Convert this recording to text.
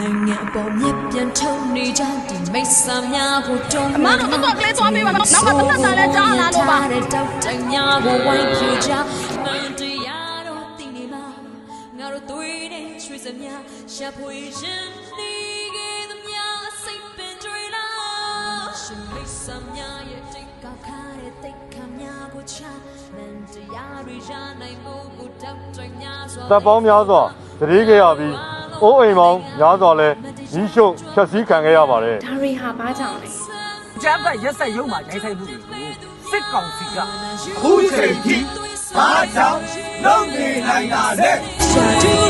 နိုင်ငံအပေါ်မြက်ပြန်ထုံနေကြဒီမိတ်ဆာများကိုတုံးအမတို့တော့တော့ကလေးသွားပေးပါနော်နောက်ကတနတ်တာလည်းကြားလာလို့ပါတဲ့တောက်တိုင်များကိုဝိုင်းပြကြမန်တရားတော့တင်နေမှာငါတို့သွေးနဲ့ချွေစမြရှာဖွေခြင်းနေခဲ့သမျှအစိတ်ပင်တွေလားရှင်မိတ်ဆာများရဲ့တိတ်ကောက်ခါတဲ့တိတ်ခါများကိုချမန်တရားတွေရနိုင်ဖို့ကိုတောက်တိုင်များစွာတပ်ပေါင်းများစွာတရေခဲ့ရပြီး အိုးအိမ်ပေါင်းများစွာလည်းကြီးရှုပ်ဖြတ်စည်းခံခဲ့ရပါတယ်ဒါရီဟာဘာကြောင့်လဲကျန်းဖတ်ရက်ဆက်ရုံမှာရိုင်းဆိုင်မှုတွေကိုစစ်ကောင်စီကအခုချိန်ထိဘာကြောင့်လုံနေနိုင်တာလဲရှာတူရီထက်က